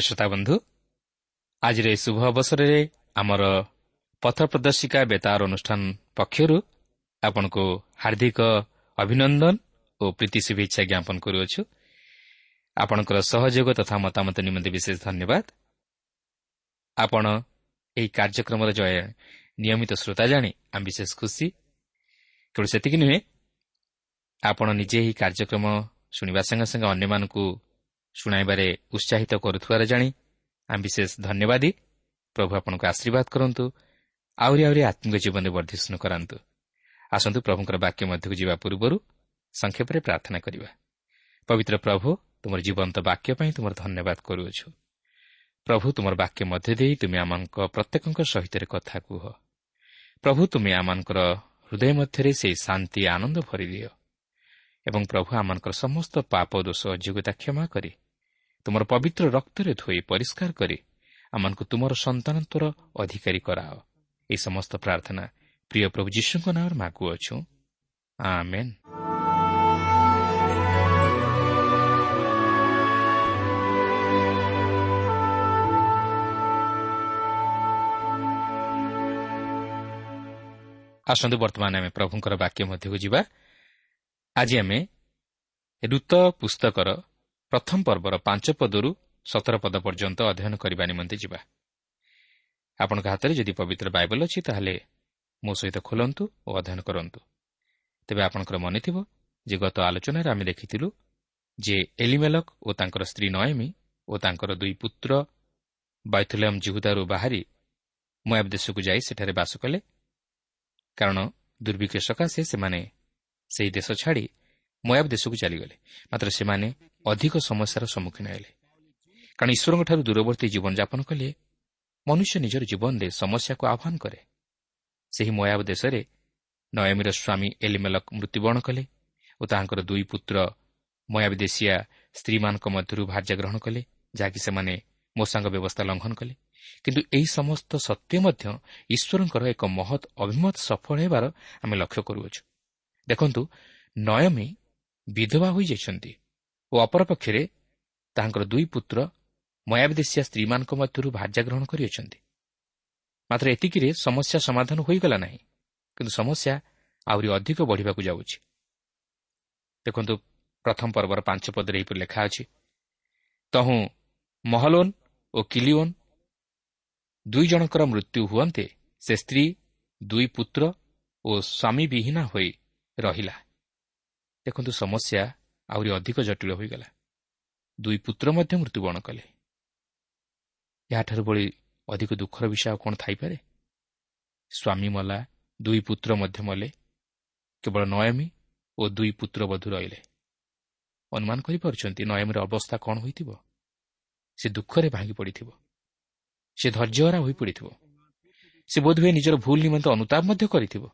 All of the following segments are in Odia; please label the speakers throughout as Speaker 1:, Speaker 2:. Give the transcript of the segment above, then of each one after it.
Speaker 1: ପ୍ରିୟ ଶ୍ରୋତା ବନ୍ଧୁ ଆଜିର ଏହି ଶୁଭ ଅବସରରେ ଆମର ପଥ ପ୍ରଦର୍ଶିକା ବେତାର ଅନୁଷ୍ଠାନ ପକ୍ଷରୁ ଆପଣଙ୍କୁ ହାର୍ଦ୍ଦିକ ଅଭିନନ୍ଦନ ଓ ପ୍ରୀତି ଶୁଭେଚ୍ଛା ଜ୍ଞାପନ କରୁଅଛୁ। ଆପଣଙ୍କର ସହଯୋଗ ତଥା ମତାମତ ନିମନ୍ତେ ବିଶେଷ ଧନ୍ୟବାଦ। ଆପଣ ଏହି କାର୍ଯ୍ୟକ୍ରମର ଜୟ ନିୟମିତ ଶ୍ରୋତା ଜାଣି ଆମେ ବିଶେଷ ଖୁସି। କେବଳ ସେତିକି ନୁହେଁ ଆପଣ ନିଜେ ଏହି କାର୍ଯ୍ୟକ୍ରମ ଶୁଣିବା ସଙ୍ଗେ ସଙ୍ଗେ ଅନ୍ୟମାନଙ୍କୁ ଶୁଣାଇବାରେ ଉତ୍ସାହିତ କରୁଥିବାର ଜାଣି ଆମେ ବିଶେଷ ଧନ୍ୟବାଦୀ। ପ୍ରଭୁ ଆପଣଙ୍କୁ ଆଶୀର୍ବାଦ କରନ୍ତୁ। ଆହୁରି ଆହୁରି ଆତ୍ମିକ ଜୀବନରେ ବର୍ଦ୍ଧିଷ୍ଣୁ କରାନ୍ତୁ। ଆସନ୍ତୁ ପ୍ରଭୁଙ୍କର ବାକ୍ୟ ମଧ୍ୟକୁ ଯିବା ପୂର୍ବରୁ ସଂକ୍ଷେପରେ ପ୍ରାର୍ଥନା କରିବା। ପବିତ୍ର ପ୍ରଭୁ ତୁମର ଜୀବନ୍ତ ବାକ୍ୟ ପାଇଁ ତୁମର ଧନ୍ୟବାଦ କରୁଅଛୁ। ପ୍ରଭୁ ତୁମର ବାକ୍ୟ ମଧ୍ୟ ଦେଇ ତୁମେ ଆମଙ୍କ ପ୍ରତ୍ୟେକଙ୍କ ସହିତ କଥା କୁହ। ପ୍ରଭୁ ତୁମେ ଆମମାନଙ୍କର ହୃଦୟ ମଧ୍ୟରେ ସେହି ଶାନ୍ତି ଆନନ୍ଦ ଭରିଦିଅ। ଏବଂ ପ୍ରଭୁ ଆମମାନଙ୍କର ସମସ୍ତ ପାପ ଦୋଷ ଅଯୋଗ୍ୟତା କ୍ଷମା କରି ତୁମର ପବିତ୍ର ରକ୍ତରେ ଧୋଇ ପରିଷ୍କାର କରି ଆମମାନଙ୍କୁ ତୁମର ସନ୍ତାନତ୍ୱର ଅଧିକାରୀ କରାଅ। ଏହି ସମସ୍ତ ପ୍ରାର୍ଥନା ପ୍ରିୟ ପ୍ରଭୁ ଯୀଶୁଙ୍କ ନାମରେ ମାଗୁଅଛୁ। ଆସନ୍ତୁ ବର୍ତ୍ତମାନ ଆମେ ପ୍ରଭୁଙ୍କର ବାକ୍ୟ ମଧ୍ୟକୁ ଯିବା। ଆଜି ଆମେ ଋତ ପୁସ୍ତକର ପ୍ରଥମ ପର୍ବର ପାଞ୍ଚ ପଦରୁ ସତର ପଦ ପର୍ଯ୍ୟନ୍ତ ଅଧ୍ୟୟନ କରିବା ନିମନ୍ତେ ଯିବା। ଆପଣଙ୍କ ହାତରେ ଯଦି ପବିତ୍ର ବାଇବଲ ଅଛି ତାହେଲେ ମୋ ସହିତ ଖୋଲନ୍ତୁ ଓ ଅଧ୍ୟୟନ କରନ୍ତୁ। ତେବେ ଆପଣଙ୍କର ମନେଥିବ ଯେ ଗତ ଆଲୋଚନାରେ ଆମେ ଦେଖିଥିଲୁ ଯେ ଏଲିମେଲକ ଓ ତାଙ୍କର ସ୍ତ୍ରୀ ନୟମୀ ଓ ତାଙ୍କର ଦୁଇ ପୁତ୍ର ବୈଥୁଲମ୍ ଜିହୁଦାରୁ ବାହାରି ମୟାବ ଦେଶକୁ ଯାଇ ସେଠାରେ ବାସ କଲେ। କାରଣ ଦୁର୍ଭିକ୍ଷ ସକାଶେ ସେମାନେ ସେହି ଦେଶ ଛାଡ଼ି ମୟାବ ଦେଶକୁ ଚାଲିଗଲେ। ମାତ୍ର ସେମାନେ ଅଧିକ ସମସ୍ୟାର ସମ୍ମୁଖୀନ ହେଲେ। କାରଣ ଈଶ୍ୱରଙ୍କଠାରୁ ଦୂରବର୍ତ୍ତୀ ଜୀବନଯାପନ କଲେ ମନୁଷ୍ୟ ନିଜର ଜୀବନରେ ସମସ୍ୟାକୁ ଆହ୍ୱାନ କରେ। ସେହି ମୟାବ ଦେଶରେ ନୟମୀର ସ୍ୱାମୀ ଏଲିମେଲକ ମୃତ୍ୟୁବରଣ କଲେ ଓ ତାହାଙ୍କର ଦୁଇ ପୁତ୍ର ମୟାବିଦେଶିଆ ସ୍ତ୍ରୀମାନଙ୍କ ମଧ୍ୟରୁ ଭାର୍ଯ୍ୟ ଗ୍ରହଣ କଲେ ଯାହାକି ସେମାନେ ମୋସାଙ୍ଗ ବ୍ୟବସ୍ଥା ଲଙ୍ଘନ କଲେ। କିନ୍ତୁ ଏହି ସମସ୍ତ ସତ୍ୟ ମଧ୍ୟ ଈଶ୍ୱରଙ୍କର ଏକ ମହତ୍ ଅଭିମତ ସଫଳ ହେବାର ଆମେ ଲକ୍ଷ୍ୟ କରୁଅଛୁ। ଦେଖନ୍ତୁ ନୟମୀ ବିଧବା ହୋଇଯାଇଛନ୍ତି ଓ ଅପରପକ୍ଷରେ ତାହାଙ୍କର ଦୁଇ ପୁତ୍ର ମୟାବିଦେଶିଆ ସ୍ତ୍ରୀମାନଙ୍କ ମଧ୍ୟରୁ ଭାର୍ଯ୍ୟା ଗ୍ରହଣ କରିଅଛନ୍ତି। ମାତ୍ର ଏତିକିରେ ସମସ୍ୟା ସମାଧାନ ହୋଇଗଲା ନାହିଁ କିନ୍ତୁ ସମସ୍ୟା ଆହୁରି ଅଧିକ ବଢ଼ିବାକୁ ଯାଉଛି। ଦେଖନ୍ତୁ ପ୍ରଥମ ପର୍ବର ପାଞ୍ଚ ପଦରେ ଏହିପରି ଲେଖା ଅଛି ତହୁଁ ମହଲୋନ୍ ଓ କିଲିଓନ୍ ଦୁଇ ଜଣଙ୍କର ମୃତ୍ୟୁ ହୁଅନ୍ତେ ସେ ସ୍ତ୍ରୀ ଦୁଇ ପୁତ୍ର ଓ ସ୍ୱାମୀ ବିହୀନା ହୋଇ ରହିଲା। ଦେଖନ୍ତୁ ସମସ୍ୟା ଆହୁରି ଅଧିକ ଜଟିଳ ହୋଇଗଲା। ଦୁଇ ପୁତ୍ର ମଧ୍ୟ ମୃତ୍ୟୁବରଣ କଲେ। ଏହାଠାରୁ ଭଳି ଅଧିକ ଦୁଃଖର ବିଷୟ ଆଉ କ'ଣ ଥାଇପାରେ? ସ୍ୱାମୀ ମଲା ଦୁଇ ପୁତ୍ର ମଧ୍ୟ ମଲେ। କେବଳ ନୟମୀ ଓ ଦୁଇ ପୁତ୍ର ବଧୁ ରହିଲେ। ଅନୁମାନ କରିପାରୁଛନ୍ତି ନୟମୀର ଅବସ୍ଥା କ'ଣ ହୋଇଥିବ? ସେ ଦୁଃଖରେ ଭାଙ୍ଗି ପଡ଼ିଥିବ। ସେ ଧୈର୍ଯ୍ୟହରା ହୋଇପଡ଼ିଥିବ ସେ ବୋଧହୁଏ ନିଜର ଭୁଲ ନିମନ୍ତେ ଅନୁତାପ ମଧ୍ୟ କରିଥିବ।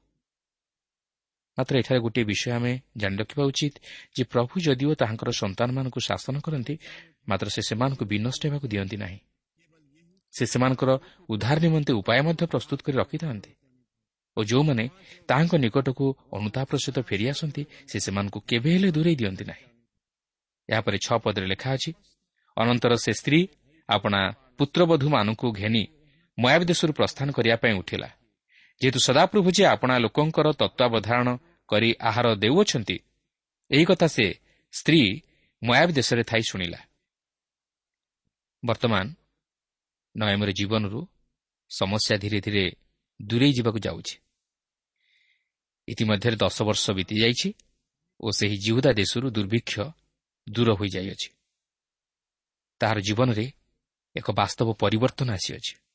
Speaker 1: ମାତ୍ର ଏଠାରେ ଗୋଟିଏ ବିଷୟ ଆମେ ଜାଣି ରଖିବା ଉଚିତ ଯେ ପ୍ରଭୁ ଯଦିଓ ତାହାଙ୍କର ସନ୍ତାନମାନଙ୍କୁ ଶାସନ କରନ୍ତି ମାତ୍ର ସେ ସେମାନଙ୍କୁ ବିନଷ୍ଟ ହେବାକୁ ଦିଅନ୍ତି ନାହିଁ। ସେ ସେମାନଙ୍କର ଉଦ୍ଧାର ନିମନ୍ତେ ଉପାୟ ମଧ୍ୟ ପ୍ରସ୍ତୁତ କରି ରଖିଥାନ୍ତି। ଓ ଯେଉଁମାନେ ତାହାଙ୍କ ନିକଟକୁ ଅନୁତାପର ସହିତ ଫେରିଆସନ୍ତି ସେ ସେମାନଙ୍କୁ କେବେ ହେଲେ ଦୂରେଇ ଦିଅନ୍ତି ନାହିଁ। ଏହାପରେ ଛଅ ପଦରେ ଲେଖା ଅଛି ଅନନ୍ତର ସେ ସ୍ତ୍ରୀ ଆପଣା ପୁତ୍ରବଧୂମାନଙ୍କୁ ଘେନି ମୟାବ ଦେଶରୁ ପ୍ରସ୍ଥାନ କରିବା ପାଇଁ ଉଠିଲା। ଯେହେତୁ ସଦାପ୍ରଭୁ ଯେ ଆପଣା ଲୋକଙ୍କର ତତ୍ତ୍ୱାବଧାରଣ କରି ଆହାର ଦେଉଅଛନ୍ତି ଏହି କଥା ସେ ସ୍ତ୍ରୀ ମୟାବ ଦେଶରେ ଥାଇ ଶୁଣିଲା। ବର୍ତ୍ତମାନ ନୟମର ଜୀବନରୁ ସମସ୍ୟା ଧୀରେ ଧୀରେ ଦୂରେଇ ଯିବାକୁ ଯାଉଛି। ଇତିମଧ୍ୟରେ ଦଶ ବର୍ଷ ବିତିଯାଇଛି ଓ ସେହି ଜିହୁଦା ଦେଶରୁ ଦୁର୍ଭିକ୍ଷ ଦୂର ହୋଇଯାଇଅଛି। ତାହାର ଜୀବନରେ ଏକ ବାସ୍ତବ ପରିବର୍ତ୍ତନ ଆସିଅଛି।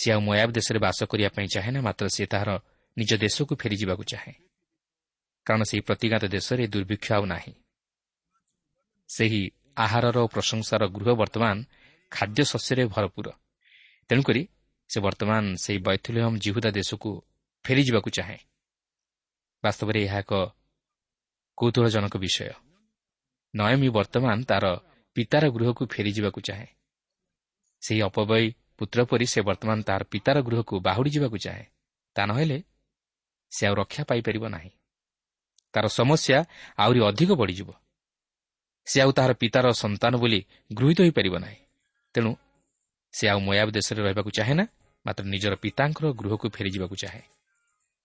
Speaker 1: ସେ ଆଉ ମୟାବ ଦେଶରେ ବାସ କରିବା ପାଇଁ ଚାହେଁ ନା ମାତ୍ର ସେ ତାହାର ନିଜ ଦେଶକୁ ଫେରିଯିବାକୁ ଚାହେଁ। କାରଣ ସେହି ପ୍ରତିଘାତ ଦେଶରେ ଦୁର୍ଭିକ୍ଷ ଆଉ ନାହିଁ। ସେହି ଆହାରର ଓ ପ୍ରଶଂସାର ଗୃହ ବର୍ତ୍ତମାନ ଖାଦ୍ୟଶସ୍ୟରେ ଭରପୁର। ତେଣୁକରି ସେ ବର୍ତ୍ତମାନ ସେହି ବୈଥୁଲ୍ୟମ୍ ଜିହୁଦା ଦେଶକୁ ଫେରିଯିବାକୁ ଚାହେଁ। ବାସ୍ତବରେ ଏହା ଏକ କୌତୁହଳଜନକ ବିଷୟ। ନୟମୀ ବର୍ତ୍ତମାନ ତାର ପିତାର ଗୃହକୁ ଫେରିଯିବାକୁ ଚାହେଁ। ସେହି ଅପବୟୀ ପୁତ୍ର ପରି ସେ ବର୍ତ୍ତମାନ ତାହାର ପିତାର ଗୃହକୁ ବାହୁଡ଼ି ଯିବାକୁ ଚାହେଁ। ତା ନହେଲେ ସେ ଆଉ ରକ୍ଷା ପାଇପାରିବ ନାହିଁ। ତାର ସମସ୍ୟା ଆହୁରି ଅଧିକ ବଢ଼ିଯିବ। ସେ ଆଉ ତାହାର ପିତାର ସନ୍ତାନ ବୋଲି ଗୃହୀତ ହୋଇପାରିବ ନାହିଁ। ତେଣୁ ସେ ଆଉ ମୟାବ ଦେଶରେ ରହିବାକୁ ଚାହେଁ ନା ମାତ୍ର ନିଜର ପିତାଙ୍କର ଗୃହକୁ ଫେରିଯିବାକୁ ଚାହେଁ।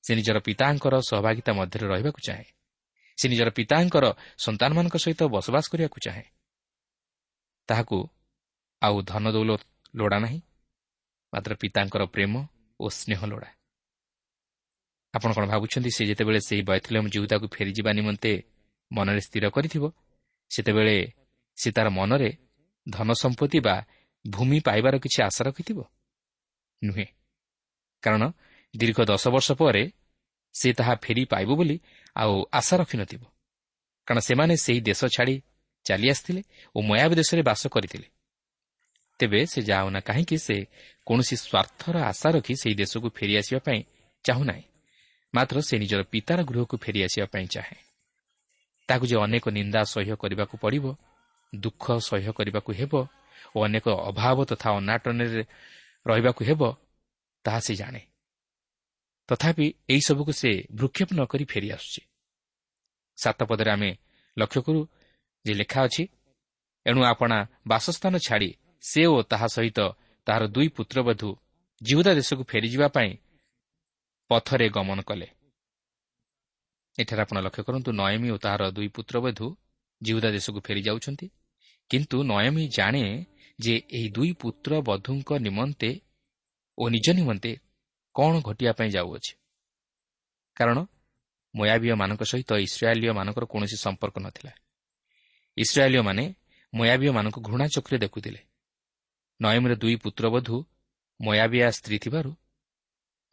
Speaker 1: ସେ ନିଜର ପିତାଙ୍କର ସହଭାଗିତା ମଧ୍ୟରେ ରହିବାକୁ ଚାହେଁ। ସେ ନିଜର ପିତାଙ୍କର ସନ୍ତାନମାନଙ୍କ ସହିତ ବସବାସ କରିବାକୁ ଚାହେଁ। ତାହାକୁ ଆଉ ଧନ ଦୌଲ ଲୋଡ଼ା ନାହିଁ। ମାତ୍ର ପିତାଙ୍କର ପ୍ରେମ ଓ ସ୍ନେହ ଲୋଡ଼ା। ଆପଣ କ'ଣ ଭାବୁଛନ୍ତି ସେ ଯେତେବେଳେ ସେହି ବୈଥଲମ୍ ଜୀବିତାକୁ ଫେରିଯିବା ନିମନ୍ତେ ମନରେ ସ୍ଥିର କରିଥିବ ସେତେବେଳେ ସେ ତା'ର ମନରେ ଧନ ସମ୍ପତ୍ତି ବା ଭୂମି ପାଇବାର କିଛି ଆଶା ରଖିଥିବ? ନୁହେଁ। କାରଣ ଦୀର୍ଘ ଦଶ ବର୍ଷ ପରେ ସେ ତାହା ଫେରି ପାଇବ ବୋଲି ଆଉ ଆଶା ରଖିନଥିବ। କାରଣ ସେମାନେ ସେହି ଦେଶ ଛାଡ଼ି ଚାଲି ଆସିଥିଲେ ଓ ମୟାବ ଦେଶରେ ବାସ କରିଥିଲେ। ତେବେ ସେ ଯାଉନା କାହିଁକି ସେ କୌଣସି ସ୍ୱାର୍ଥର ଆଶା ରଖି ସେହି ଦେଶକୁ ଫେରିଆସିବା ପାଇଁ ଚାହୁଁନାହିଁ ମାତ୍ର ସେ ନିଜର ପିତାର ଗୃହକୁ ଫେରିଆସିବା ପାଇଁ ଚାହେଁ। ତାକୁ ଯେ ଅନେକ ନିନ୍ଦା ସହ୍ୟ କରିବାକୁ ପଡ଼ିବ ଦୁଃଖ ସହ୍ୟ କରିବାକୁ ହେବ ଓ ଅନେକ ଅଭାବ ତଥା ଅନାଟନରେ ରହିବାକୁ ହେବ ତାହା ସେ ଜାଣେ। ତଥାପି ଏହିସବୁକୁ ସେ ଭୃକ୍ଷେପ ନ କରି ଫେରିଆସୁଛି ସାତ ପଦରେ ଆମେ ଲକ୍ଷ୍ୟ କରୁ ଯେ ଲେଖା ଅଛି ଏଣୁ ଆପଣା ବାସସ୍ଥାନ ଛାଡ଼ି ସେ ଓ ତାହା ସହିତ ତାହାର ଦୁଇ ପୁତ୍ରବଧୂ ଜିହୁଦା ଦେଶକୁ ଫେରିଯିବା ପାଇଁ ପଥରେ ଗମନ କଲେ। ଏଠାରେ ଆପଣ ଲକ୍ଷ୍ୟ କରନ୍ତୁ ନୟମୀ ଓ ତାହାର ଦୁଇ ପୁତ୍ରବଧୂ ଜିହୁଦା ଦେଶକୁ ଫେରିଯାଉଛନ୍ତି। କିନ୍ତୁ ନୟମୀ ଜାଣେ ଯେ ଏହି ଦୁଇ ପୁତ୍ର ବଧୂଙ୍କ ନିମନ୍ତେ ଓ ନିଜ ନିମନ୍ତେ କ'ଣ ଘଟିବା ପାଇଁ ଯାଉଅଛି। କାରଣ ମୟାବୀୟମାନଙ୍କ ସହିତ ଇସ୍ରାଏଲୀୟମାନଙ୍କର କୌଣସି ସମ୍ପର୍କ ନଥିଲା। ଇସ୍ରାଏଲୀୟମାନେ ମୟାବୀୟମାନଙ୍କୁ ଘୃଣା ଚକ୍ରରେ ଦେଖୁଥିଲେ। ନୟମୀର ଦୁଇ ପୁତ୍ରବଧୂ ମୟାବିଆ ସ୍ତ୍ରୀ ଥିବାରୁ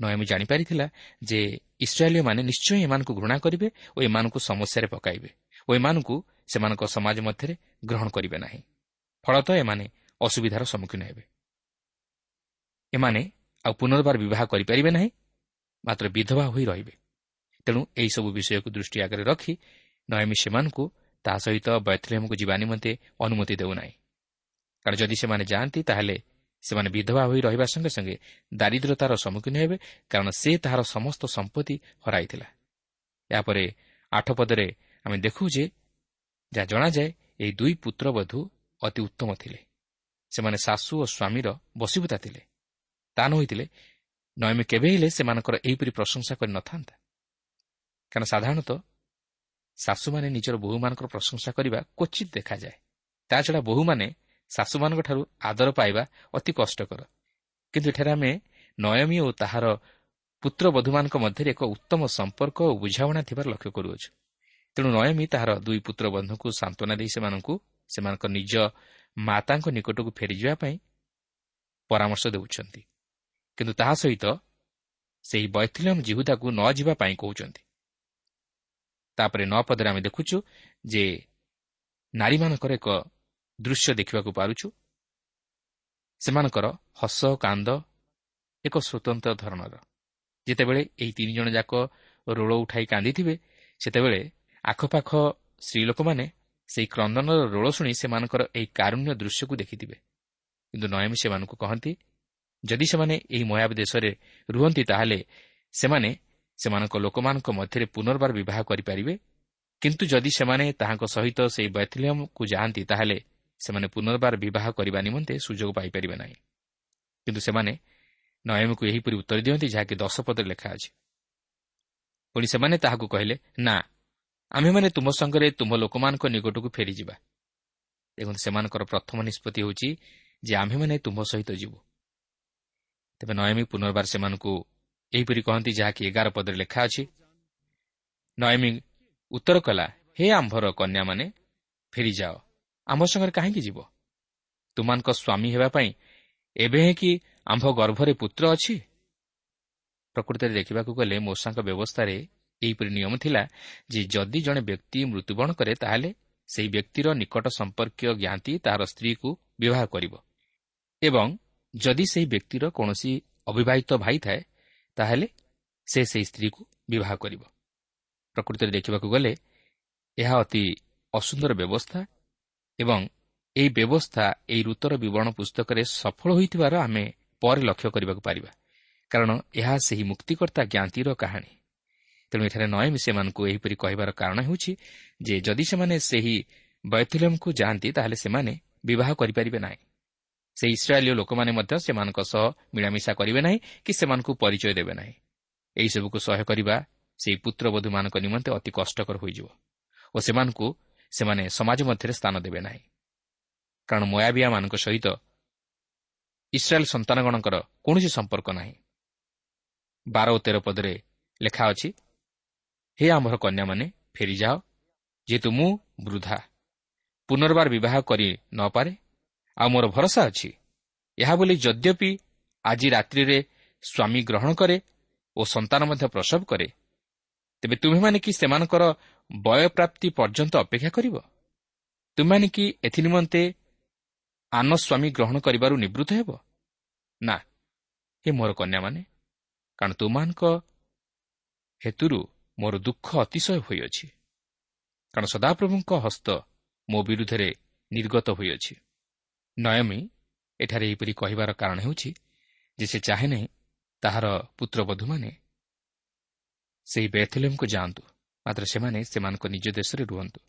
Speaker 1: ନୟମୀ ଜାଣିପାରିଥିଲା ଯେ ଇସ୍ରାଏଲୀୟମାନେ ନିଶ୍ଚୟ ଏମାନଙ୍କୁ ଘୃଣା କରିବେ ଓ ଏମାନଙ୍କୁ ସମସ୍ୟାରେ ପକାଇବେ ଓ ଏମାନଙ୍କୁ ସେମାନଙ୍କ ସମାଜ ମଧ୍ୟରେ ଗ୍ରହଣ କରିବେ ନାହିଁ। ଫଳତଃ ଏମାନେ ଅସୁବିଧାର ସମ୍ମୁଖୀନ ହେବେ। ଏମାନେ ଆଉ ପୁନର୍ବାର ବିବାହ କରିପାରିବେ ନାହିଁ ମାତ୍ର ବିଧବା ହୋଇ ରହିବେ। ତେଣୁ ଏହିସବୁ ବିଷୟକୁ ଦୃଷ୍ଟି ଆଗରେ ରଖି ନୟମୀ ସେମାନଙ୍କୁ ତାହା ସହିତ ବୈଥଲେମକୁ ଯିବା ନିମନ୍ତେ ଅନୁମତି ଦେଉନାହିଁ। କାରଣ ଯଦି ସେମାନେ ଯାଆନ୍ତି ତାହେଲେ ସେମାନେ ବିଧବା ହୋଇ ରହିବା ସଙ୍ଗେ ସଙ୍ଗେ ଦାରିଦ୍ରତାର ସମ୍ମୁଖୀନ ହେବେ କାରଣ ସେ ତାହାର ସମସ୍ତ ସମ୍ପତ୍ତି ହରାଇଥିଲା। ଏହାପରେ ଆଠ ପଦରେ ଆମେ ଦେଖୁ ଯେ ଯାହା ଜଣାଯାଏ ଏହି ଦୁଇ ପୁତ୍ରବଧୂ ଅତି ଉତ୍ତମ ଥିଲେ। ସେମାନେ ଶାଶୁ ଓ ସ୍ୱାମୀର ବସିବୁତା ଥିଲେ। ତା ନ ହୋଇଥିଲେ ନୟମୀ କେବେ ହେଲେ ସେମାନଙ୍କର ଏହିପରି ପ୍ରଶଂସା କରିନଥାନ୍ତା କାରଣ ସାଧାରଣତଃ ଶାଶୁମାନେ ନିଜର ବୋହୂମାନଙ୍କର ପ୍ରଶଂସା କରିବା କ୍ୱଚିତ ଦେଖାଯାଏ। ତାଛଡ଼ା ବୋହୂମାନେ ଶାଶୁମାନଙ୍କଠାରୁ ଆଦର ପାଇବା ଅତି କଷ୍ଟକର। କିନ୍ତୁ ଏଠାରେ ଆମେ ନୟମୀ ଓ ତାହାର ପୁତ୍ରବଧୂମାନଙ୍କ ମଧ୍ୟରେ ଏକ ଉତ୍ତମ ସମ୍ପର୍କ ଓ ବୁଝାମଣା ଥିବାର ଲକ୍ଷ୍ୟ କରୁଅଛୁ। ତେଣୁ ନୟମୀ ତାହାର ଦୁଇ ପୁତ୍ରବନ୍ଧୁଙ୍କୁ ସାନ୍ତ୍ୱନା ଦେଇ ସେମାନଙ୍କୁ ସେମାନଙ୍କ ନିଜ ମାତାଙ୍କ ନିକଟକୁ ଫେରିଯିବା ପାଇଁ ପରାମର୍ଶ ଦେଉଛନ୍ତି। କିନ୍ତୁ ତାହା ସହିତ ସେହି ବୈଥିଲମ୍ ଜିହୁଦାକୁ ନ ଯିବା ପାଇଁ କହୁଛନ୍ତି। ତାପରେ ନଅ ପଦରେ ଆମେ ଦେଖୁଛୁ ଯେ ନାରୀମାନଙ୍କର ଏକ ଦୃଶ୍ୟ ଦେଖିବାକୁ ପାରୁଛୁ। ସେମାନଙ୍କର ହସ କାନ୍ଦ ଏକ ସ୍ୱତନ୍ତ୍ର ଧରଣର। ଯେତେବେଳେ ଏହି ତିନି ଜଣ ଯାକ ରୋଳ ଉଠାଇ କାନ୍ଦିଥିବେ ସେତେବେଳେ ଆଖପାଖ ସ୍ତ୍ରୀ ଲୋକମାନେ ସେହି କ୍ରନ୍ଦନର ରୋଳ ଶୁଣି ସେମାନଙ୍କର ଏହି କାରୁଣ୍ୟ ଦୃଶ୍ୟକୁ ଦେଖିଥିବେ। କିନ୍ତୁ ନୟମୀ ସେମାନଙ୍କୁ କହନ୍ତି ଯଦି ସେମାନେ ଏହି ମୟାବ ଦେଶରେ ରୁହନ୍ତି ତାହେଲେ ସେମାନେ ସେମାନଙ୍କ ଲୋକମାନଙ୍କ ମଧ୍ୟରେ ପୁନର୍ବାର ବିବାହ କରିପାରିବେ। କିନ୍ତୁ ଯଦି ସେମାନେ ତାହାଙ୍କ ସହିତ ସେହି ବୈଥଲିୟମ୍କୁ ଯାଆନ୍ତି ତାହେଲେ ସେମାନେ ପୁନର୍ବାର ବିବାହ କରିବା ନିମନ୍ତେ ସୁଯୋଗ ପାଇପାରିବେ ନାହିଁ। କିନ୍ତୁ ସେମାନେ ନୟମକୁ ଏହିପରି ଉତ୍ତର ଦିଅନ୍ତି ଯାହାକି ଦଶ ପଦରେ ଲେଖା ଅଛି। ପୁଣି ସେମାନେ ତାହାକୁ କହିଲେ ନା ଆମ୍ଭେମାନେ ତୁମ ସଙ୍ଗରେ ତୁମ ଲୋକମାନଙ୍କ ନିକଟକୁ ଫେରିଯିବା। ଦେଖନ୍ତୁ ସେମାନଙ୍କର ପ୍ରଥମ ନିଷ୍ପତ୍ତି ହେଉଛି ଯେ ଆମ୍ଭେମାନେ ତୁମ ସହିତ ଯିବୁ। ତେବେ ନୟମୀ ପୁନର୍ବାର ସେମାନଙ୍କୁ ଏହିପରି କହନ୍ତି ଯାହାକି ଏଗାର ପଦରେ ଲେଖା ଅଛି। ନୟମୀ ଉତ୍ତର କଲା ହେ ଆମ୍ଭର କନ୍ୟାମାନେ ଫେରିଯାଅ। ଆମ୍ଭ ସାଙ୍ଗରେ କାହିଁକି ଯିବ? ତୁମାନଙ୍କ ସ୍ୱାମୀ ହେବା ପାଇଁ ଏବେ ହିଁ କି ଆମ୍ଭ ଗର୍ଭରେ ପୁତ୍ର ଅଛି? ପ୍ରକୃତରେ ଦେଖିବାକୁ ଗଲେ ମୂଷାଙ୍କ ବ୍ୟବସ୍ଥାରେ ଏହିପରି ନିୟମ ଥିଲା ଯେ ଯଦି ଜଣେ ବ୍ୟକ୍ତି ମୃତ୍ୟୁବରଣ କରେ ତାହେଲେ ସେହି ବ୍ୟକ୍ତିର ନିକଟ ସମ୍ପର୍କୀୟ ଜ୍ଞାତି ତାହାର ସ୍ତ୍ରୀକୁ ବିବାହ କରିବ। ଏବଂ ଯଦି ସେହି ବ୍ୟକ୍ତିର କୌଣସି ଅବିବାହିତ ଭାଇ ଥାଏ ତାହେଲେ ସେ ସେହି ସ୍ତ୍ରୀକୁ ବିବାହ କରିବ। ପ୍ରକୃତରେ ଦେଖିବାକୁ ଗଲେ ଏହା ଅତି ଅସୁନ୍ଦର ବ୍ୟବସ୍ଥା ଏବଂ ଏହି ବ୍ୟବସ୍ଥା ଏହି ଋତୁର ବିବରଣ ପୁସ୍ତକରେ ସଫଳ ହୋଇଥିବାର ଆମେ ପରେ ଲକ୍ଷ୍ୟ କରିବାକୁ ପାରିବା। କାରଣ ଏହା ସେହି ମୁକ୍ତିକର୍ତ୍ତା ଜ୍ଞାତିର କାହାଣୀ। ତେଣୁ ଏଠାରେ ନୟମି ସେମାନଙ୍କୁ ଏହିପରି କହିବାର କାରଣ ହେଉଛି ଯେ ଯଦି ସେମାନେ ସେହି ବୈଥିଲମ୍କୁ ଯାଆନ୍ତି ତାହେଲେ ସେମାନେ ବିବାହ କରିପାରିବେ ନାହିଁ। ସେହି ଇସ୍ରାଏଲୀୟ ଲୋକମାନେ ମଧ୍ୟ ସେମାନଙ୍କ ସହ ମିଳାମିଶା କରିବେ ନାହିଁ କି ସେମାନଙ୍କୁ ପରିଚୟ ଦେବେ ନାହିଁ। ଏହିସବୁକୁ ସହ୍ୟ କରିବା ସେହି ପୁତ୍ରବଧୂମାନଙ୍କ ନିମନ୍ତେ ଅତି କଷ୍ଟକର ହୋଇଯିବ। ଓ ସେମାନଙ୍କୁ ସେମାନେ ସମାଜ ମଧ୍ୟରେ ସ୍ଥାନ ଦେବେ ନାହିଁ। କାରଣ ମୟାବିଆମାନଙ୍କ ସହିତ ଇସ୍ରାଏଲ୍ ସନ୍ତାନଗଣଙ୍କର କୌଣସି ସମ୍ପର୍କ ନାହିଁ। ବାର ଓ ତେର ପଦରେ ଲେଖା ଅଛି ହେ ଆମର କନ୍ୟାମାନେ ଫେରିଯାଅ ଯେହେତୁ ମୁଁ ବୃଦ୍ଧା। ପୁନର୍ବାର ବିବାହ କରି ନପାରେ ଆଉ ମୋର ଭରସା ଅଛି। ଏହା ବୋଲି ଯଦ୍ୟପି ଆଜି ରାତ୍ରିରେ ସ୍ୱାମୀ ଗ୍ରହଣ କରେ ଓ ସନ୍ତାନ ମଧ୍ୟ ପ୍ରସବ କରେ ତେବେ ତୁମେମାନେ କି ସେମାନଙ୍କର ବୟପ୍ରାପ୍ତି ପର୍ଯ୍ୟନ୍ତ ଅପେକ୍ଷା କରିବ? ତୁମେମାନେ କି ଏଥି ନିମନ୍ତେ ଆନ ସ୍ୱାମୀ ଗ୍ରହଣ କରିବାରୁ ନିବୃତ୍ତ ହେବ? ନା ହେ ମୋର କନ୍ୟାମାନେ କାରଣ ତୁମାନଙ୍କ ହେତୁରୁ ମୋର ଦୁଃଖ ଅତିଶୟ ହୋଇଅଛି କାରଣ ସଦାପ୍ରଭୁଙ୍କ ହସ୍ତ ମୋ ବିରୁଦ୍ଧରେ ନିର୍ଗତ ହୋଇଅଛି। ନୟମୀ ଏଠାରେ ଏହିପରି କହିବାର କାରଣ ହେଉଛି ଯେ ସେ ଚାହେଁ ନାହିଁ ତାହାର ପୁତ୍ରବଧୂମାନେ ସେହି ବେଥଲେମ୍କୁ ଯାଆନ୍ତୁ। ମାତ୍ର ସେମାନେ ସେମାନଙ୍କ ନିଜ ଦେଶରେ ରୁହନ୍ତୁ।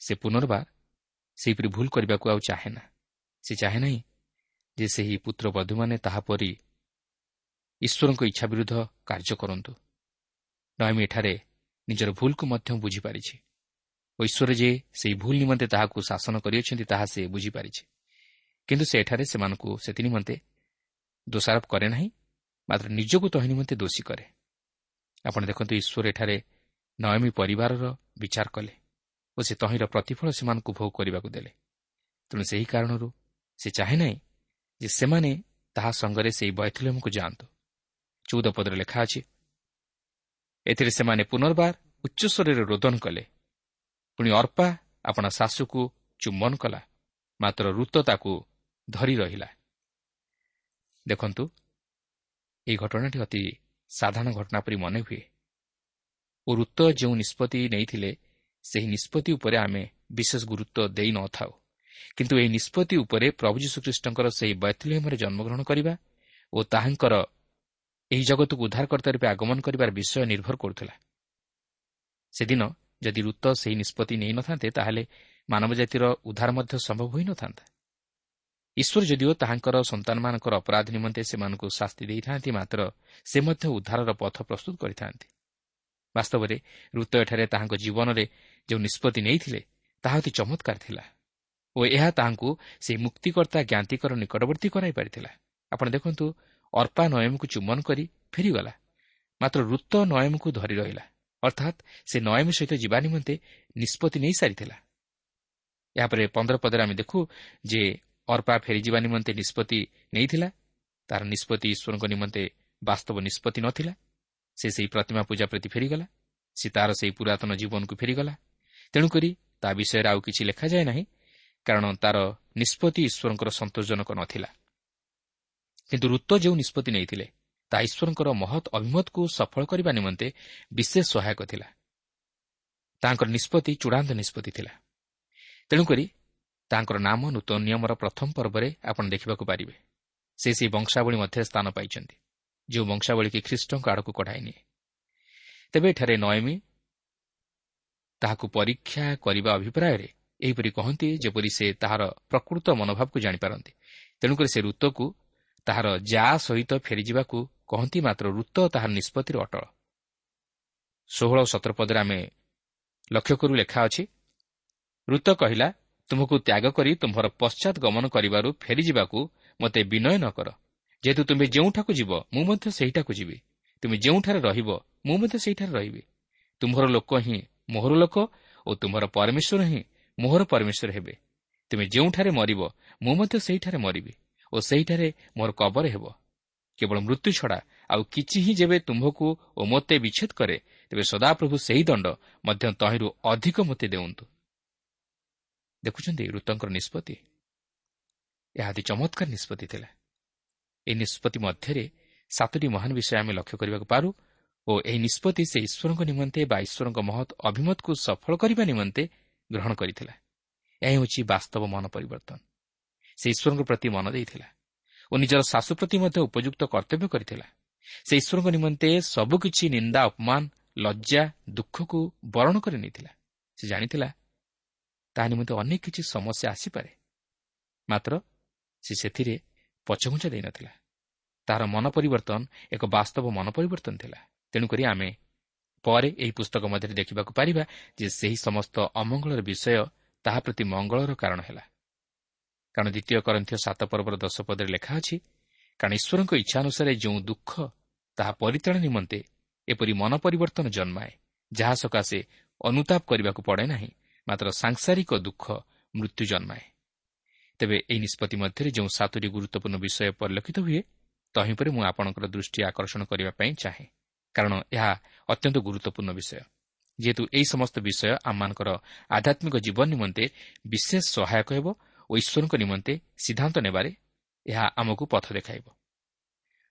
Speaker 1: ସେ ପୁନର୍ବାର ସେହିପରି ଭୁଲ କରିବାକୁ ଆଉ ଚାହେଁ ନା। ସେ ଚାହେଁ ନାହିଁ ଯେ ସେହି ପୁତ୍ରବଧୂମାନେ ତାହାପରି ଈଶ୍ୱରଙ୍କ ଇଚ୍ଛା ବିରୁଦ୍ଧ କାର୍ଯ୍ୟ କରନ୍ତୁ। ନୟମୀ ଏଠାରେ ନିଜର ଭୁଲକୁ ମଧ୍ୟ ବୁଝିପାରିଛି। ଓ ଈଶ୍ୱର ଯେ ସେହି ଭୁଲ ନିମନ୍ତେ ତାହାକୁ ଶାସନ କରିଅଛନ୍ତି ତାହା ସେ ବୁଝିପାରିଛି। କିନ୍ତୁ ସେ ଏଠାରେ ସେମାନଙ୍କୁ ସେଥି ନିମନ୍ତେ ଦୋଷାରୋପ କରେ ନାହିଁ ମାତ୍ର ନିଜକୁ ତହିଁ ନିମନ୍ତେ ଦୋଷୀ କରେ। ଆପଣ ଦେଖନ୍ତୁ ଈଶ୍ୱର ଏଠାରେ ନୟମୀ ପରିବାରର ବିଚାର କଲେ ଓ ସେ ତହିଁର ପ୍ରତିଫଳ ସେମାନଙ୍କୁ ଭୋଗ କରିବାକୁ ଦେଲେ। ତେଣୁ ସେହି କାରଣରୁ ସେ ଚାହେଁ ନାହିଁ ଯେ ସେମାନେ ତାହା ସଙ୍ଗରେ ସେହି ବୈଥଲ୍ୟମକୁ ଯାଆନ୍ତୁ। ଚଉଦ ପଦରେ ଲେଖା ଅଛି ଏଥିରେ ସେମାନେ ପୁନର୍ବାର ଉଚ୍ଚସ୍ୱରରେ ରୋଦନ କଲେ। ପୁଣି ଅର୍ପା ଆପଣା ଶାଶୁକୁ ଚୁମ୍ବନ କଲା ମାତ୍ର ଋତ ତାକୁ ଧରି ରହିଲା। ଦେଖନ୍ତୁ ଏହି ଘଟଣାଟି ଅତି ସାଧାରଣ ଘଟଣା ପରି ମନେ ହୁଏ ଓ ଋତ ଯେଉଁ ନିଷ୍ପତ୍ତି ନେଇଥିଲେ ସେହି ନିଷ୍ପତ୍ତି ଉପରେ ଆମେ ବିଶେଷ ଗୁରୁତ୍ୱ ଦେଇନଥାଉ କିନ୍ତୁ ଏହି ନିଷ୍ପତ୍ତି ଉପରେ ପ୍ରଭୁ ଯୀଶୁଖ୍ରୀଷ୍ଟଙ୍କର ସେହି ବୈଥଲିୟମରେ ଜନ୍ମଗ୍ରହଣ କରିବା ଓ ତାହାଙ୍କର ଏହି ଜଗତକୁ ଉଦ୍ଧାରକର୍ତ୍ତା ରୂପେ ଆଗମନ କରିବାର ବିଷୟ ନିର୍ଭର କରୁଥିଲା। ସେଦିନ ଯଦି ଋତ ସେହି ନିଷ୍ପତ୍ତି ନେଇନଥାନ୍ତେ ତାହେଲେ ମାନବ ଜାତିର ଉଦ୍ଧାର ମଧ୍ୟ ସମ୍ଭବ ହୋଇନଥାନ୍ତା ଈଶ୍ୱର ଯଦିଓ ତାହାଙ୍କର ସନ୍ତାନମାନଙ୍କର ଅପରାଧ ନିମନ୍ତେ ସେମାନଙ୍କୁ ଶାସ୍ତି ଦେଇଥାନ୍ତି ମାତ୍ର ସେ ମଧ୍ୟ ଉଦ୍ଧାରର ପଥ ପ୍ରସ୍ତୁତ କରିଥାନ୍ତି। ବାସ୍ତବରେ ଋତ ଏଠାରେ ତାହାଙ୍କ ଜୀବନରେ ଯେଉଁ ନିଷ୍ପତ୍ତି ନେଇଥିଲେ ତାହା ଅତି ଚମତ୍କାର ଥିଲା ଓ ଏହା ତାହାଙ୍କୁ ସେହି ମୁକ୍ତିକର୍ତ୍ତା ଜ୍ଞାତିକର ନିକଟବର୍ତ୍ତୀ କରାଇ ପାରିଥିଲା। ଆପଣ ଦେଖନ୍ତୁ ଅର୍ପା ନୟମକୁ ଚୁମ୍ବନ କରି ଫେରିଗଲା। ମାତ୍ର ଋତ ନୟମକୁ ଧରି ରହିଲା। ଅର୍ଥାତ୍ ସେ ନୟମ ସହିତ ଯିବା ନିମନ୍ତେ ନିଷ୍ପତ୍ତି ନେଇସାରିଥିଲା ଏହାପରେ ପନ୍ଦର ପଦରେ ଆମେ ଦେଖୁ ଯେ ଅର୍ପା ଫେରିଯିବା ନିମନ୍ତେ ନିଷ୍ପତ୍ତି ନେଇଥିଲା। ତାହାର ନିଷ୍ପତ୍ତି ଈଶ୍ୱରଙ୍କ ନିମନ୍ତେ ବାସ୍ତବ ନିଷ୍ପତ୍ତି ନଥିଲା। ସେ ସେହି ପ୍ରତିମା ପୂଜା ପ୍ରତି ଫେରିଗଲା। ସେ ତାହାର ସେହି ପୁରାତନ ଜୀବନକୁ ଫେରିଗଲା। ତେଣୁକରି ତା ବିଷୟରେ ଆଉ କିଛି ଲେଖାଯାଏ ନାହିଁ କାରଣ ତାର ନିଷ୍ପତ୍ତି ଈଶ୍ୱରଙ୍କର ସନ୍ତୋଷଜନକ ନଥିଲା। କିନ୍ତୁ ଋତ ଯେଉଁ ନିଷ୍ପତ୍ତି ନେଇଥିଲେ ତାହା ଈଶ୍ୱରଙ୍କର ମହତ୍ ଅଭିମତକୁ ସଫଳ କରିବା ନିମନ୍ତେ ବିଶେଷ ସହାୟକ ଥିଲା। ତାଙ୍କର ନିଷ୍ପତ୍ତି ଚୂଡ଼ାନ୍ତ ନିଷ୍ପତ୍ତି ଥିଲା। ତେଣୁକରି ତାଙ୍କର ନାମ ନୂତନ ନିୟମର ପ୍ରଥମ ପର୍ବରେ ଆପଣ ଦେଖିବାକୁ ପାରିବେ। ସେ ସେହି ବଂଶାବଳୀ ମଧ୍ୟରେ ସ୍ଥାନ ପାଇଛନ୍ତି। ଯେଉଁ ବଂଶାବଳୀ କି ଖ୍ରୀଷ୍ଟଙ୍କ ଆଡ଼କୁ କଢ଼ାଇ ନିଏ ତେବେ ଏଠାରେ ନୟମୀ ତାହାକୁ ପରୀକ୍ଷା କରିବା ଅଭିପ୍ରାୟରେ ଏହିପରି କହନ୍ତି ଯେପରି ସେ ତାହାର ପ୍ରକୃତ ମନୋଭାବକୁ ଜାଣିପାରନ୍ତି। ତେଣୁକରି ସେ ଋତୁକୁ ତାହାର ଯା ସହିତ ଫେରିଯିବାକୁ କହନ୍ତି ମାତ୍ର ଋତ ତାହାର ନିଷ୍ପତ୍ତିରେ ଅଟଳ। ଷୋହଳ ସତର ପଦରେ ଆମେ ଲକ୍ଷ୍ୟ କରୁ ଲେଖା ଅଛି ଋତ କହିଲା ତୁମକୁ ତ୍ୟାଗ କରି ତୁମ୍ଭର ପଶ୍ଚାତ୍ ଗମନ କରିବାରୁ ଫେରିଯିବାକୁ ମୋତେ ବିନୟ ନ କର ଯେହେତୁ ତୁମେ ଯେଉଁଠାକୁ ଯିବ ମୁଁ ମଧ୍ୟ ସେହିଠାକୁ ଯିବି। ତୁମେ ଯେଉଁଠାରେ ରହିବ ମୁଁ ମଧ୍ୟ ସେହିଠାରେ ରହିବି। ତୁମ୍ଭର ଲୋକ ହିଁ ମୋହର ଲୋକ ଓ ତୁମ୍ଭର ପରମେଶ୍ୱର ହିଁ ମୋହର ପରମେଶ୍ୱର ହେବେ। ତୁମେ ଯେଉଁଠାରେ ମରିବ ମୁଁ ମଧ୍ୟ ସେହିଠାରେ ମରିବି ଓ ସେହିଠାରେ ମୋର କବର ହେବ। କେବଳ ମୃତ୍ୟୁ ଛଡ଼ା ଆଉ କିଛି ହିଁ ଯେବେ ତୁମ୍ଭକୁ ଓ ମୋତେ ବିଚ୍ଛେଦ କରେ ତେବେ ସଦାପ୍ରଭୁ ସେହି ଦଣ୍ଡ ମଧ୍ୟ ତହିଁରୁ ଅଧିକ ମୋତେ ଦେଉନ୍ତୁ। ଦେଖୁଛନ୍ତି ଋତଙ୍କର ନିଷ୍ପତ୍ତି। ଏହା ଅତି ଚମତ୍କାର ନିଷ୍ପତ୍ତି ଥିଲା। ଏହି ନିଷ୍ପତ୍ତି ମଧ୍ୟରେ ସାତୋଟି ମହାନ ବିଷୟ ଆମେ ଲକ୍ଷ୍ୟ କରିବାକୁ ପାରୁ ଓ ଏହି ନିଷ୍ପତ୍ତି ସେ ଈଶ୍ୱରଙ୍କ ନିମନ୍ତେ ବା ଈଶ୍ୱରଙ୍କ ମହତ୍ ଅଭିମତକୁ ସଫଳ କରିବା ନିମନ୍ତେ ଗ୍ରହଣ କରିଥିଲା। ଏହା ହେଉଛି ବାସ୍ତବ ମନ ପରିବର୍ତ୍ତନ। ସେ ଈଶ୍ୱରଙ୍କ ପ୍ରତି ମନ ଦେଇଥିଲା ଓ ନିଜର ଶାଶୁ ପ୍ରତି ମଧ୍ୟ ଉପଯୁକ୍ତ କର୍ତ୍ତବ୍ୟ କରିଥିଲା। ସେ ଈଶ୍ୱରଙ୍କ ନିମନ୍ତେ ସବୁକିଛି ନିନ୍ଦା ଅପମାନ ଲଜ୍ଜା ଦୁଃଖକୁ ବରଣ କରି ନେଇଥିଲା। ସେ ଜାଣିଥିଲା ତାହା ନିମନ୍ତେ ଅନେକ କିଛି ସମସ୍ୟା ଆସିପାରେ। ମାତ୍ର ସେ ସେଥିରେ ପଛଘୁଞ୍ଚା ଦେଇନଥିଲା ତାହାର ମନ ପରିବର୍ତ୍ତନ ଏକ ବାସ୍ତବ ମନ ପରିବର୍ତ୍ତନ ଥିଲା। ତେଣୁକରି ଆମେ ପରେ ଏହି ପୁସ୍ତକ ମଧ୍ୟରେ ଦେଖିବାକୁ ପାରିବା ଯେ ସେହି ସମସ୍ତ ଅମଙ୍ଗଳର ବିଷୟ ତାହା ପ୍ରତି ମଙ୍ଗଳର କାରଣ ହେଲା। କାରଣ ଦ୍ୱିତୀୟ କରନ୍ଥୀୟ ସାତ ପର୍ବର ଦଶ ପଦରେ ଲେଖା ଅଛି କାରଣ ଈଶ୍ୱରଙ୍କ ଇଚ୍ଛା ଅନୁସାରେ ଯେଉଁ ଦୁଃଖ ତାହା ପରିତ୍ରାଣ ନିମନ୍ତେ ଏପରି ମନ ପରିବର୍ତ୍ତନ ଜନ୍ମାଏ ଯାହା ସକାଶେ ଅନୁତାପ କରିବାକୁ ପଡ଼େ ନାହିଁ ମାତ୍ର ସାଂସାରିକ ଦୁଃଖ ମୃତ୍ୟୁ ଜନ୍ମାଏ। ତେବେ ଏହି ନିଷ୍ପତ୍ତି ମଧ୍ୟରେ ଯେଉଁ ସାତୋଟି ଗୁରୁତ୍ୱପୂର୍ଣ୍ଣ ବିଷୟ ପରିଲକ୍ଷିତ ହୁଏ ତହିଁପରେ ମୁଁ ଆପଣଙ୍କର ଦୃଷ୍ଟି ଆକର୍ଷଣ କରିବା ପାଇଁ ଚାହେଁ। କାରଣ ଏହା ଅତ୍ୟନ୍ତ ଗୁରୁତ୍ୱପୂର୍ଣ୍ଣ ବିଷୟ। ଯେହେତୁ ଏହି ସମସ୍ତ ବିଷୟ ଆମମାନଙ୍କର ଆଧ୍ୟାତ୍ମିକ ଜୀବନ ନିମନ୍ତେ ବିଶେଷ ସହାୟକ ହେବ ଓ ଈଶ୍ୱରଙ୍କ ନିମନ୍ତେ ସିଦ୍ଧାନ୍ତ ନେବାରେ ଏହା ଆମକୁ ପଥ ଦେଖାଇବ।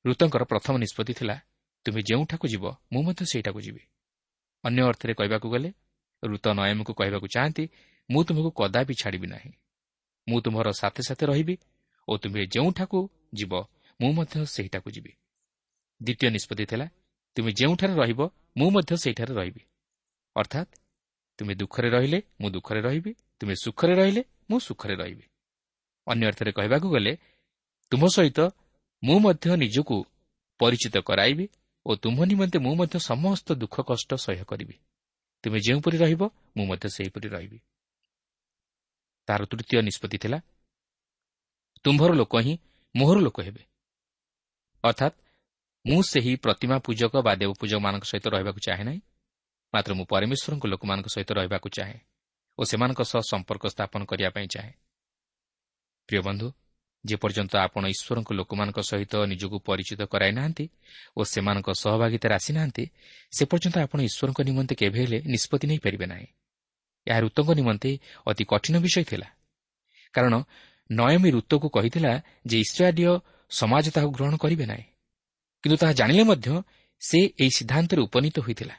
Speaker 1: ଋତଙ୍କର ପ୍ରଥମ ନିଷ୍ପତ୍ତି ଥିଲା ତୁମେ ଯେଉଁଠାକୁ ଯିବ ମୁଁ ମଧ୍ୟ ସେଇଠାକୁ ଯିବି। ଅନ୍ୟ ଅର୍ଥରେ କହିବାକୁ ଗଲେ ଋତ ନୟମକୁ କହିବାକୁ ଚାହାନ୍ତି ମୁଁ ତୁମକୁ କଦାପି ଛାଡ଼ିବି ନାହିଁ। ମୁଁ ତୁମର ସାଥେ ସାଥେ ରହିବି ଓ ତୁମେ ଯେଉଁଠାକୁ ଯିବ ମୁଁ ମଧ୍ୟ ସେହିଠାକୁ ଯିବି। ଦ୍ୱିତୀୟ ନିଷ୍ପତ୍ତି ଥିଲା ତୁମେ ଯେଉଁଠାରେ ରହିବ ମୁଁ ମଧ୍ୟ ସେହିଠାରେ ରହିବି। ଅର୍ଥାତ୍ ତୁମେ ଦୁଃଖରେ ରହିଲେ ମୁଁ ଦୁଃଖରେ ରହିବି ତୁମେ ସୁଖରେ ରହିଲେ ମୁଁ ସୁଖରେ ରହିବି। ଅନ୍ୟ ଅର୍ଥରେ କହିବାକୁ ଗଲେ ତୁମ ସହିତ ମୁଁ ମଧ୍ୟ ନିଜକୁ ପରିଚିତ କରାଇବି ଓ ତୁମ୍ଭ ନିମନ୍ତେ ମୁଁ ମଧ୍ୟ ସମସ୍ତ ଦୁଃଖ କଷ୍ଟ ସହ୍ୟ କରିବି। ତୁମେ ଯେଉଁପରି ରହିବ ମୁଁ ମଧ୍ୟ ସେହିପରି ରହିବି। ତାହାର ତୃତୀୟ ନିଷ୍ପତ୍ତି ଥିଲା ତୁମ୍ଭର ଲୋକ ହିଁ ମୋହର ଲୋକ ହେବେ। ଅର୍ଥାତ୍ ମୁଁ ସେହି ପ୍ରତିମା ପୂଜକ ବା ଦେବପୂଜକମାନଙ୍କ ସହିତ ରହିବାକୁ ଚାହେଁ ନାହିଁ ମାତ୍ର ମୁଁ ପରମେଶ୍ୱରଙ୍କ ଲୋକମାନଙ୍କ ସହିତ ରହିବାକୁ ଚାହେଁ ଓ ସେମାନଙ୍କ ସହ ସମ୍ପର୍କ ସ୍ଥାପନ କରିବା ପାଇଁ ଚାହେଁ। ପ୍ରିୟ ବନ୍ଧୁ ଯେପର୍ଯ୍ୟନ୍ତ ଆପଣ ଈଶ୍ୱରଙ୍କ ଲୋକମାନଙ୍କ ସହିତ ନିଜକୁ ପରିଚିତ କରାଇ ନାହାନ୍ତି ଓ ସେମାନଙ୍କ ସହଭାଗିତାରେ ଆସିନାହାନ୍ତି ସେ ପର୍ଯ୍ୟନ୍ତ ଆପଣ ଈଶ୍ୱରଙ୍କ ନିମନ୍ତେ କେବେ ହେଲେ ନିଷ୍ପତ୍ତି ନେଇପାରିବେ ନାହିଁ। ଏହା ଋତୁଙ୍କ ନିମନ୍ତେ ଅତି କଠିନ ବିଷୟ ଥିଲା। କାରଣ ନୟମୀ ଋତୁକୁ କହିଥିଲା ଯେ ଇସ୍ରାଏଲୀୟ ସମାଜ ତାହାକୁ ଗ୍ରହଣ କରିବେ ନାହିଁ। କିନ୍ତୁ ତାହା ଜାଣିଲେ ମଧ୍ୟ ସେ ଏହି ସିଦ୍ଧାନ୍ତରେ ଉପନୀତ ହୋଇଥିଲା।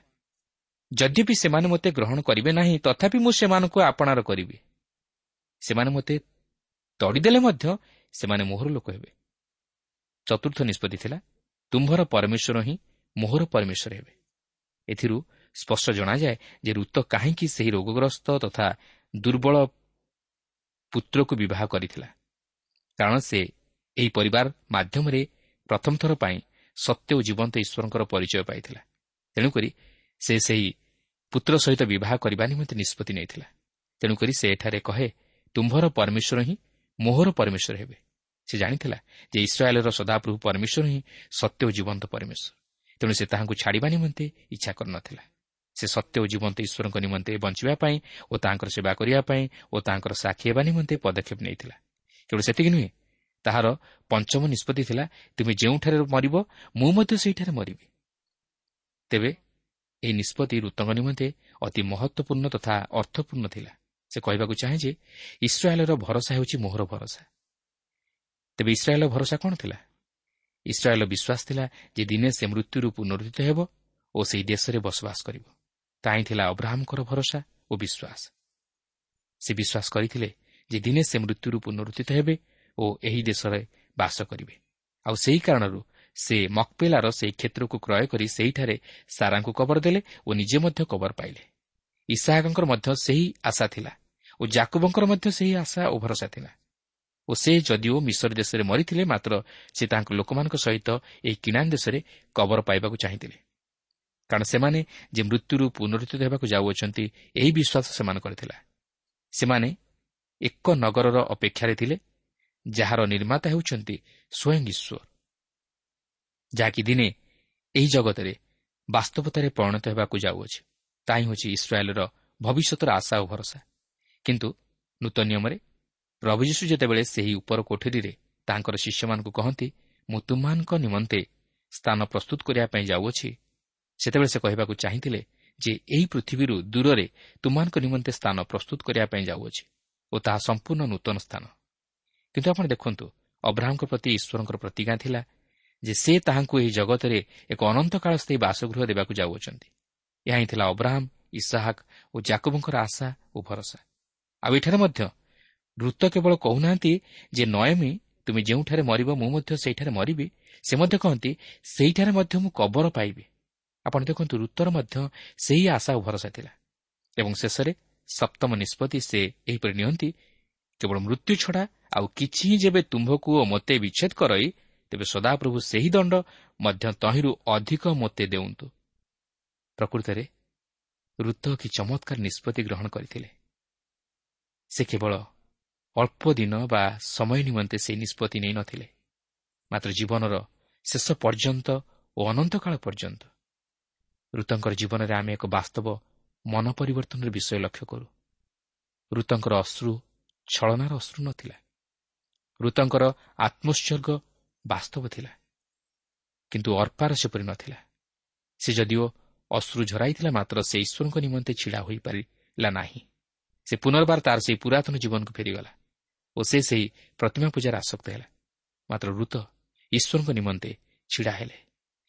Speaker 1: ଯଦ୍ୟପି ସେମାନେ ମୋତେ ଗ୍ରହଣ କରିବେ ନାହିଁ ତଥାପି ମୁଁ ସେମାନଙ୍କୁ ଆପଣାର କରିବି। ସେମାନେ ମୋତେ ତଡ଼ିଦେଲେ ମଧ୍ୟ ସେମାନେ ମୋହର ଲୋକ ହେବେ। ଚତୁର୍ଥ ନିଷ୍ପତ୍ତି ଥିଲା ତୁମ୍ଭର ପରମେଶ୍ୱର ହିଁ ମୋହର ପରମେଶ୍ୱର ହେବେ। ଏଥିରୁ ସ୍ପଷ୍ଟ ଜଣାଯାଏ ଯେ ଋତ କାହିଁକି ସେହି ରୋଗଗ୍ରସ୍ତ ତଥା ଦୁର୍ବଳ ପୁତ୍ରକୁ ବିବାହ କରିଥିଲା। କାରଣ ସେ ଏହି ପରିବାର ମାଧ୍ୟମରେ ପ୍ରଥମ ଥର ପାଇଁ ସତ୍ୟ ଓ ଜୀବନ୍ତ ଈଶ୍ୱରଙ୍କର ପରିଚୟ ପାଇଥିଲା। ତେଣୁକରି ସେ ସେହି ପୁତ୍ର ସହିତ ବିବାହ କରିବା ନିମନ୍ତେ ନିଷ୍ପତ୍ତି ନେଇଥିଲା। ତେଣୁକରି ସେ ଏଠାରେ କହେ ତୁମ୍ଭର ପରମେଶ୍ୱର ହିଁ ମୋହର ପରମେଶ୍ୱର ହେବେ। ସେ ଜାଣିଥିଲା ଯେ ଇସ୍ରାଏଲ୍ର ସଦାପ୍ରଭୁ ପରମେଶ୍ୱର ହିଁ ସତ୍ୟ ଓ ଜୀବନ୍ତ ପରମେଶ୍ୱର। ତେଣୁ ସେ ତାହାଙ୍କୁ ଛାଡ଼ିବା ନିମନ୍ତେ ଇଚ୍ଛା କରିନଥିଲା। ସେ ସତ୍ୟ ଓ ଜୀବନ୍ତ ଈଶ୍ୱରଙ୍କ ନିମନ୍ତେ ବଞ୍ଚିବା ପାଇଁ ଓ ତାଙ୍କର ସେବା କରିବା ପାଇଁ ଓ ତାଙ୍କର ସାକ୍ଷୀ ହେବା ନିମନ୍ତେ ପଦକ୍ଷେପ ନେଇଥିଲା। କେବଳ ସେତିକି ନୁହେଁ ତାହାର ପଞ୍ଚମ ନିଷ୍ପତ୍ତି ଥିଲା ତୁମେ ଯେଉଁଠାରେ ମରିବ ମୁଁ ମଧ୍ୟ ସେହିଠାରେ ମରିବି ତେବେ ଏହି ନିଷ୍ପତ୍ତି ଋତଙ୍କ ନିମନ୍ତେ ଅତି ମହତ୍ୱପୂର୍ଣ୍ଣ ତଥା ଅର୍ଥପୂର୍ଣ୍ଣ ଥିଲା। ସେ କହିବାକୁ ଚାହେଁ ଯେ ଇସ୍ରାଏଲ୍ର ଭରସା ହେଉଛି ମୋହର ଭରସା ତେବେ ଇସ୍ରାଏଲ୍ର ଭରସା କ'ଣ ଥିଲା? ଇସ୍ରାଏଲ୍ର ବିଶ୍ୱାସ ଥିଲା ଯେ ଦିନେ ସେ ମୃତ୍ୟୁରୁ ପୁନରୁଦ୍ଧିତ ହେବ ଓ ସେହି ଦେଶରେ ବସବାସ କରିବ। ତାହିଁ ଥିଲା ଅବ୍ରାହ୍ମଙ୍କର ଭରସା ଓ ବିଶ୍ୱାସ? ସେ ବିଶ୍ୱାସ କରିଥିଲେ ଯେ ଦିନେ ସେ ମୃତ୍ୟୁରୁ ପୁନରୁଦ୍ଧିତ ହେବେ ଓ ଏହି ଦେଶରେ ବାସ କରିବେ। ଆଉ ସେହି କାରଣରୁ ସେ ମକ୍ପେଲାର ସେହି କ୍ଷେତ୍ରକୁ କ୍ରୟ କରି ସେହିଠାରେ ସାରାଙ୍କୁ କବର ଦେଲେ ଓ ନିଜେ ମଧ୍ୟ କବର ପାଇଲେ। ଇସାହାକଙ୍କର ମଧ୍ୟ ସେହି ଆଶା ଥିଲା ଓ ଜାକୁବଙ୍କର ମଧ୍ୟ ସେହି ଆଶା ଓ ଭରସା ଥିଲା। ଓ ସେ ଯଦିଓ ମିଶର ଦେଶରେ ମରିଥିଲେ ମାତ୍ର ସେ ତାଙ୍କ ଲୋକମାନଙ୍କ ସହିତ ଏହି କିଣାନ୍ ଦେଶରେ କବର ପାଇବାକୁ ଚାହିଁଥିଲେ। କାରଣ ସେମାନେ ଯେ ମୃତ୍ୟୁରୁ ପୁନରୁଦ୍ଧିତ ହେବାକୁ ଯାଉଅଛନ୍ତି ଏହି ବିଶ୍ୱାସ ସେମାନଙ୍କର ଥିଲା ସେମାନେ ଏକ ନଗରର ଅପେକ୍ଷାରେ ଥିଲେ ଯାହାର ନିର୍ମାତା ହେଉଛନ୍ତି ସ୍ୱୟଂ ଈଶ୍ୱର। ଯାହାକି ଦିନେ ଏହି ଜଗତରେ ବାସ୍ତବତାରେ ପରିଣତ ହେବାକୁ ଯାଉଅଛି। ତାହା ହିଁ ହେଉଛି ଇସ୍ରାଏଲ୍ର ଭବିଷ୍ୟତର ଆଶା ଓ ଭରସା। କିନ୍ତୁ ନୂତନ ନିୟମରେ ପ୍ରଭୁ ଯୀଶୁ ଯେତେବେଳେ ସେହି ଉପର କୋଠରୀରେ ତାଙ୍କର ଶିଷ୍ୟମାନଙ୍କୁ କହନ୍ତି ମୁଁ ତୁମମାନଙ୍କ ନିମନ୍ତେ ସ୍ଥାନ ପ୍ରସ୍ତୁତ କରିବା ପାଇଁ ଯାଉଅଛି ସେତେବେଳେ ସେ କହିବାକୁ ଚାହିଁଥିଲେ ଯେ ଏହି ପୃଥିବୀରୁ ଦୂରରେ ତୁମମାନଙ୍କ ନିମନ୍ତେ ସ୍ଥାନ ପ୍ରସ୍ତୁତ କରିବା ପାଇଁ ଯାଉଅଛି ଓ ତାହା ସମ୍ପୂର୍ଣ୍ଣ ନୂତନ ସ୍ଥାନ। କିନ୍ତୁ ଆପଣ ଦେଖନ୍ତୁ ଅବ୍ରାହ୍ମଙ୍କ ପ୍ରତି ଈଶ୍ୱରଙ୍କର ପ୍ରତିଜ୍ଞା ଥିଲା ଯେ ସେ ତାହାଙ୍କୁ ଏହି ଜଗତରେ ଏକ ଅନନ୍ତକାଳ ସ୍ଥାୟୀ ବାସଗୃହ ଦେବାକୁ ଯାଉଅଛନ୍ତି। ଏହା ହିଁ ଥିଲା ଅବ୍ରାହମ୍ ଇସାହାକ ଓ ଜାକୁବଙ୍କର ଆଶା ଓ ଭରସା। ଆଉ ଏଠାରେ ମଧ୍ୟ ବୃତ କେବଳ କହୁନାହାନ୍ତି ଯେ ନୟମୀ ତୁମେ ଯେଉଁଠାରେ ମରିବ ମୁଁ ମଧ୍ୟ ସେହିଠାରେ ମରିବି। ସେ ମଧ୍ୟ କହନ୍ତି ସେହିଠାରେ ମଧ୍ୟ ମୁଁ କବର ପାଇବି। ଆପଣ ଦେଖନ୍ତୁ ଋତୁର ମଧ୍ୟ ସେହି ଆଶା ଓ ଭରସା ଥିଲା। ଏବଂ ଶେଷରେ ସପ୍ତମ ନିଷ୍ପତ୍ତି ସେ ଏହିପରି ନିଅନ୍ତି କେବଳ ମୃତ୍ୟୁ ଛଡ଼ା ଆଉ କିଛି ହିଁ ଯେବେ ତୁମ୍ଭକୁ ଓ ମୋତେ ବିଚ୍ଛେଦ କରଇ ତେବେ ସଦାପ୍ରଭୁ ସେହି ଦଣ୍ଡ ମଧ୍ୟ ତହିଁରୁ ଅଧିକ ମୋତେ ଦେଉନ୍ତୁ। ପ୍ରକୃତରେ ଋତ କି ଚମତ୍କାର ନିଷ୍ପତ୍ତି ଗ୍ରହଣ କରିଥିଲେ। ସେ କେବଳ ଅଳ୍ପ ଦିନ ବା ସମୟ ନିମନ୍ତେ ସେହି ନିଷ୍ପତ୍ତି ନେଇନଥିଲେ ମାତ୍ର ଜୀବନର ଶେଷ ପର୍ଯ୍ୟନ୍ତ ଓ ଅନନ୍ତକାଳ ପର୍ଯ୍ୟନ୍ତ। ଋତଙ୍କର ଜୀବନରେ ଆମେ ଏକ ବାସ୍ତବ ମନ ପରିବର୍ତ୍ତନର ବିଷୟ ଲକ୍ଷ୍ୟ କରୁ। ଋତଙ୍କର ଅଶ୍ରୁ ଛଳନାର ଅଶ୍ରୁ ନଥିଲା। ଋତଙ୍କର ଆତ୍ମୋତ୍ସର୍ଗ ବାସ୍ତବ ଥିଲା। କିନ୍ତୁ ଅର୍ପାର ସେପରି ନଥିଲା। ସେ ଯଦିଓ ଅଶ୍ରୁ ଝରାଇଥିଲା ମାତ୍ର ସେ ଈଶ୍ୱରଙ୍କ ନିମନ୍ତେ ଛିଡ଼ା ହୋଇପାରିଲା ନାହିଁ। ସେ ପୁନର୍ବାର ତାର ସେହି ପୁରାତନ ଜୀବନକୁ ଫେରିଗଲା ଓ ସେ ସେହି ପ୍ରତିମା ପୂଜାରେ ଆସକ୍ତ ହେଲା। ମାତ୍ର ଋତ ଈଶ୍ୱରଙ୍କ ନିମନ୍ତେ ଛିଡ଼ା ହେଲେ।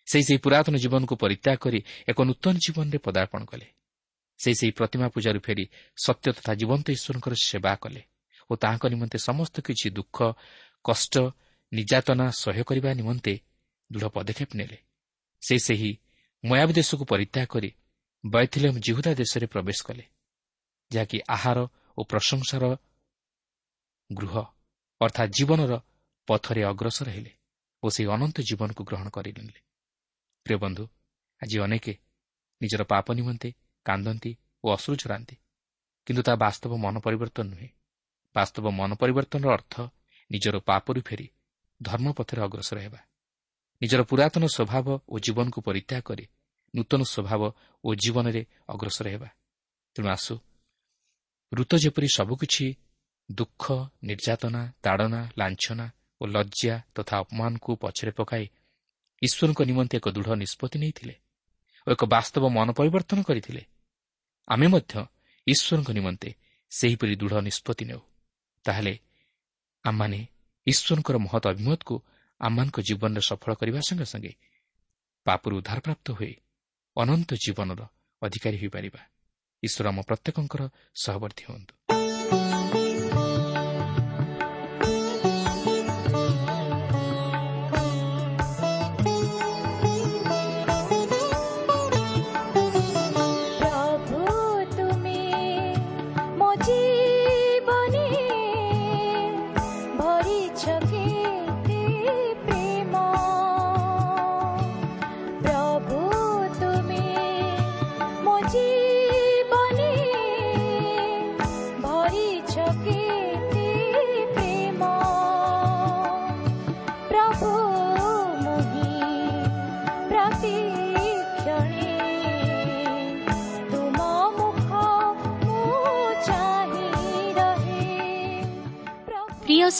Speaker 1: ସେ ସେହି ପୁରାତନ ଜୀବନକୁ ପରିତ୍ୟାଗ କରି ଏକ ନୂତନ ଜୀବନରେ ପଦାର୍ପଣ କଲେ। ସେ ସେହି ପ୍ରତିମା ପୂଜାରୁ ଫେରି ସତ୍ୟ ତଥା ଜୀବନ୍ତ ଈଶ୍ୱରଙ୍କର ସେବା କଲେ ଓ ତାହାଙ୍କ ନିମନ୍ତେ ସମସ୍ତ କିଛି ଦୁଃଖ କଷ୍ଟ ନିର୍ଯାତନା ସହ୍ୟ କରିବା ନିମନ୍ତେ ଦୃଢ଼ ପଦକ୍ଷେପ ନେଲେ। ସେ ସେହି ମୟାବୀ ଦେଶକୁ ପରିତ୍ୟାଗ କରି ବୈଥିଲମ୍ ଜିହୁଦା ଦେଶରେ ପ୍ରବେଶ କଲେ ଯାହାକି ଆହାର ଓ ପ୍ରଶଂସାର ଗୃହ ଅର୍ଥାତ୍ ଜୀବନର ପଥରେ ଅଗ୍ରସର ହେଲେ ଓ ସେହି ଅନନ୍ତ ଜୀବନକୁ ଗ୍ରହଣ କରିନେଲେ ପ୍ରିୟ ବନ୍ଧୁ ଆଜି ଅନେକ ନିଜର ପାପ ନିମନ୍ତେ କାନ୍ଦନ୍ତି ଓ ଅଶ୍ରୁ ଛରାନ୍ତି କିନ୍ତୁ ତାହା ବାସ୍ତବ ମନ ପରିବର୍ତ୍ତନ ନୁହେଁ ବାସ୍ତବ ମନ ପରିବର୍ତ୍ତନର ଅର୍ଥ ନିଜର ପାପରୁ ଫେରି ଧର୍ମପଥରେ ଅଗ୍ରସର ହେବା ନିଜର ପୁରାତନ ସ୍ୱଭାବ ଓ ଜୀବନକୁ ପରିତ୍ୟାଗ କରି ନୂତନ ସ୍ୱଭାବ ଓ ଜୀବନରେ ଅଗ୍ରସର ହେବା ତେଣୁ ଆସୁ ଋତ ଯେପରି ସବୁକିଛି ଦୁଃଖ ନିର୍ଯାତନା ତାଡ଼ନା ଲାଞ୍ଛନା ଓ ଲଜ୍ଜା ତଥା ଅପମାନକୁ ପଛରେ ପକାଇ ଈଶ୍ୱରଙ୍କ ନିମନ୍ତେ ଏକ ଦୃଢ଼ ନିଷ୍ପତ୍ତି ନେଇଥିଲେ ଓ ଏକ ବାସ୍ତବ ମନ ପରିବର୍ତ୍ତନ କରିଥିଲେ। ଆମେ ମଧ୍ୟ ଈଶ୍ୱରଙ୍କ ନିମନ୍ତେ ସେହିପରି ଦୃଢ଼ ନିଷ୍ପତ୍ତି ନେଉ। ତାହେଲେ ଆମମାନେ ଈଶ୍ୱରଙ୍କର ମହତ ଅଭିମତକୁ ଆମମାନଙ୍କ ଜୀବନରେ ସଫଳ କରିବା ସଙ୍ଗେ ସଙ୍ଗେ ପାପରୁ ଉଦ୍ଧାରପ୍ରାପ୍ତ ହୋଇ ଅନନ୍ତ ଜୀବନର ଅଧିକାରୀ ହୋଇପାରିବା। ଈଶ୍ୱର ଆମ ପ୍ରତ୍ୟେକଙ୍କର ସହବର୍ତ୍ତୀ ହୁଅନ୍ତୁ।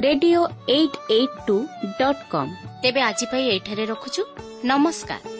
Speaker 2: radio eight eight two dot com. ତେବେ ଆଜି ପାଇଁ ଏଇଠାରେ ରଖୁଛୁ। ନମସ୍କାର।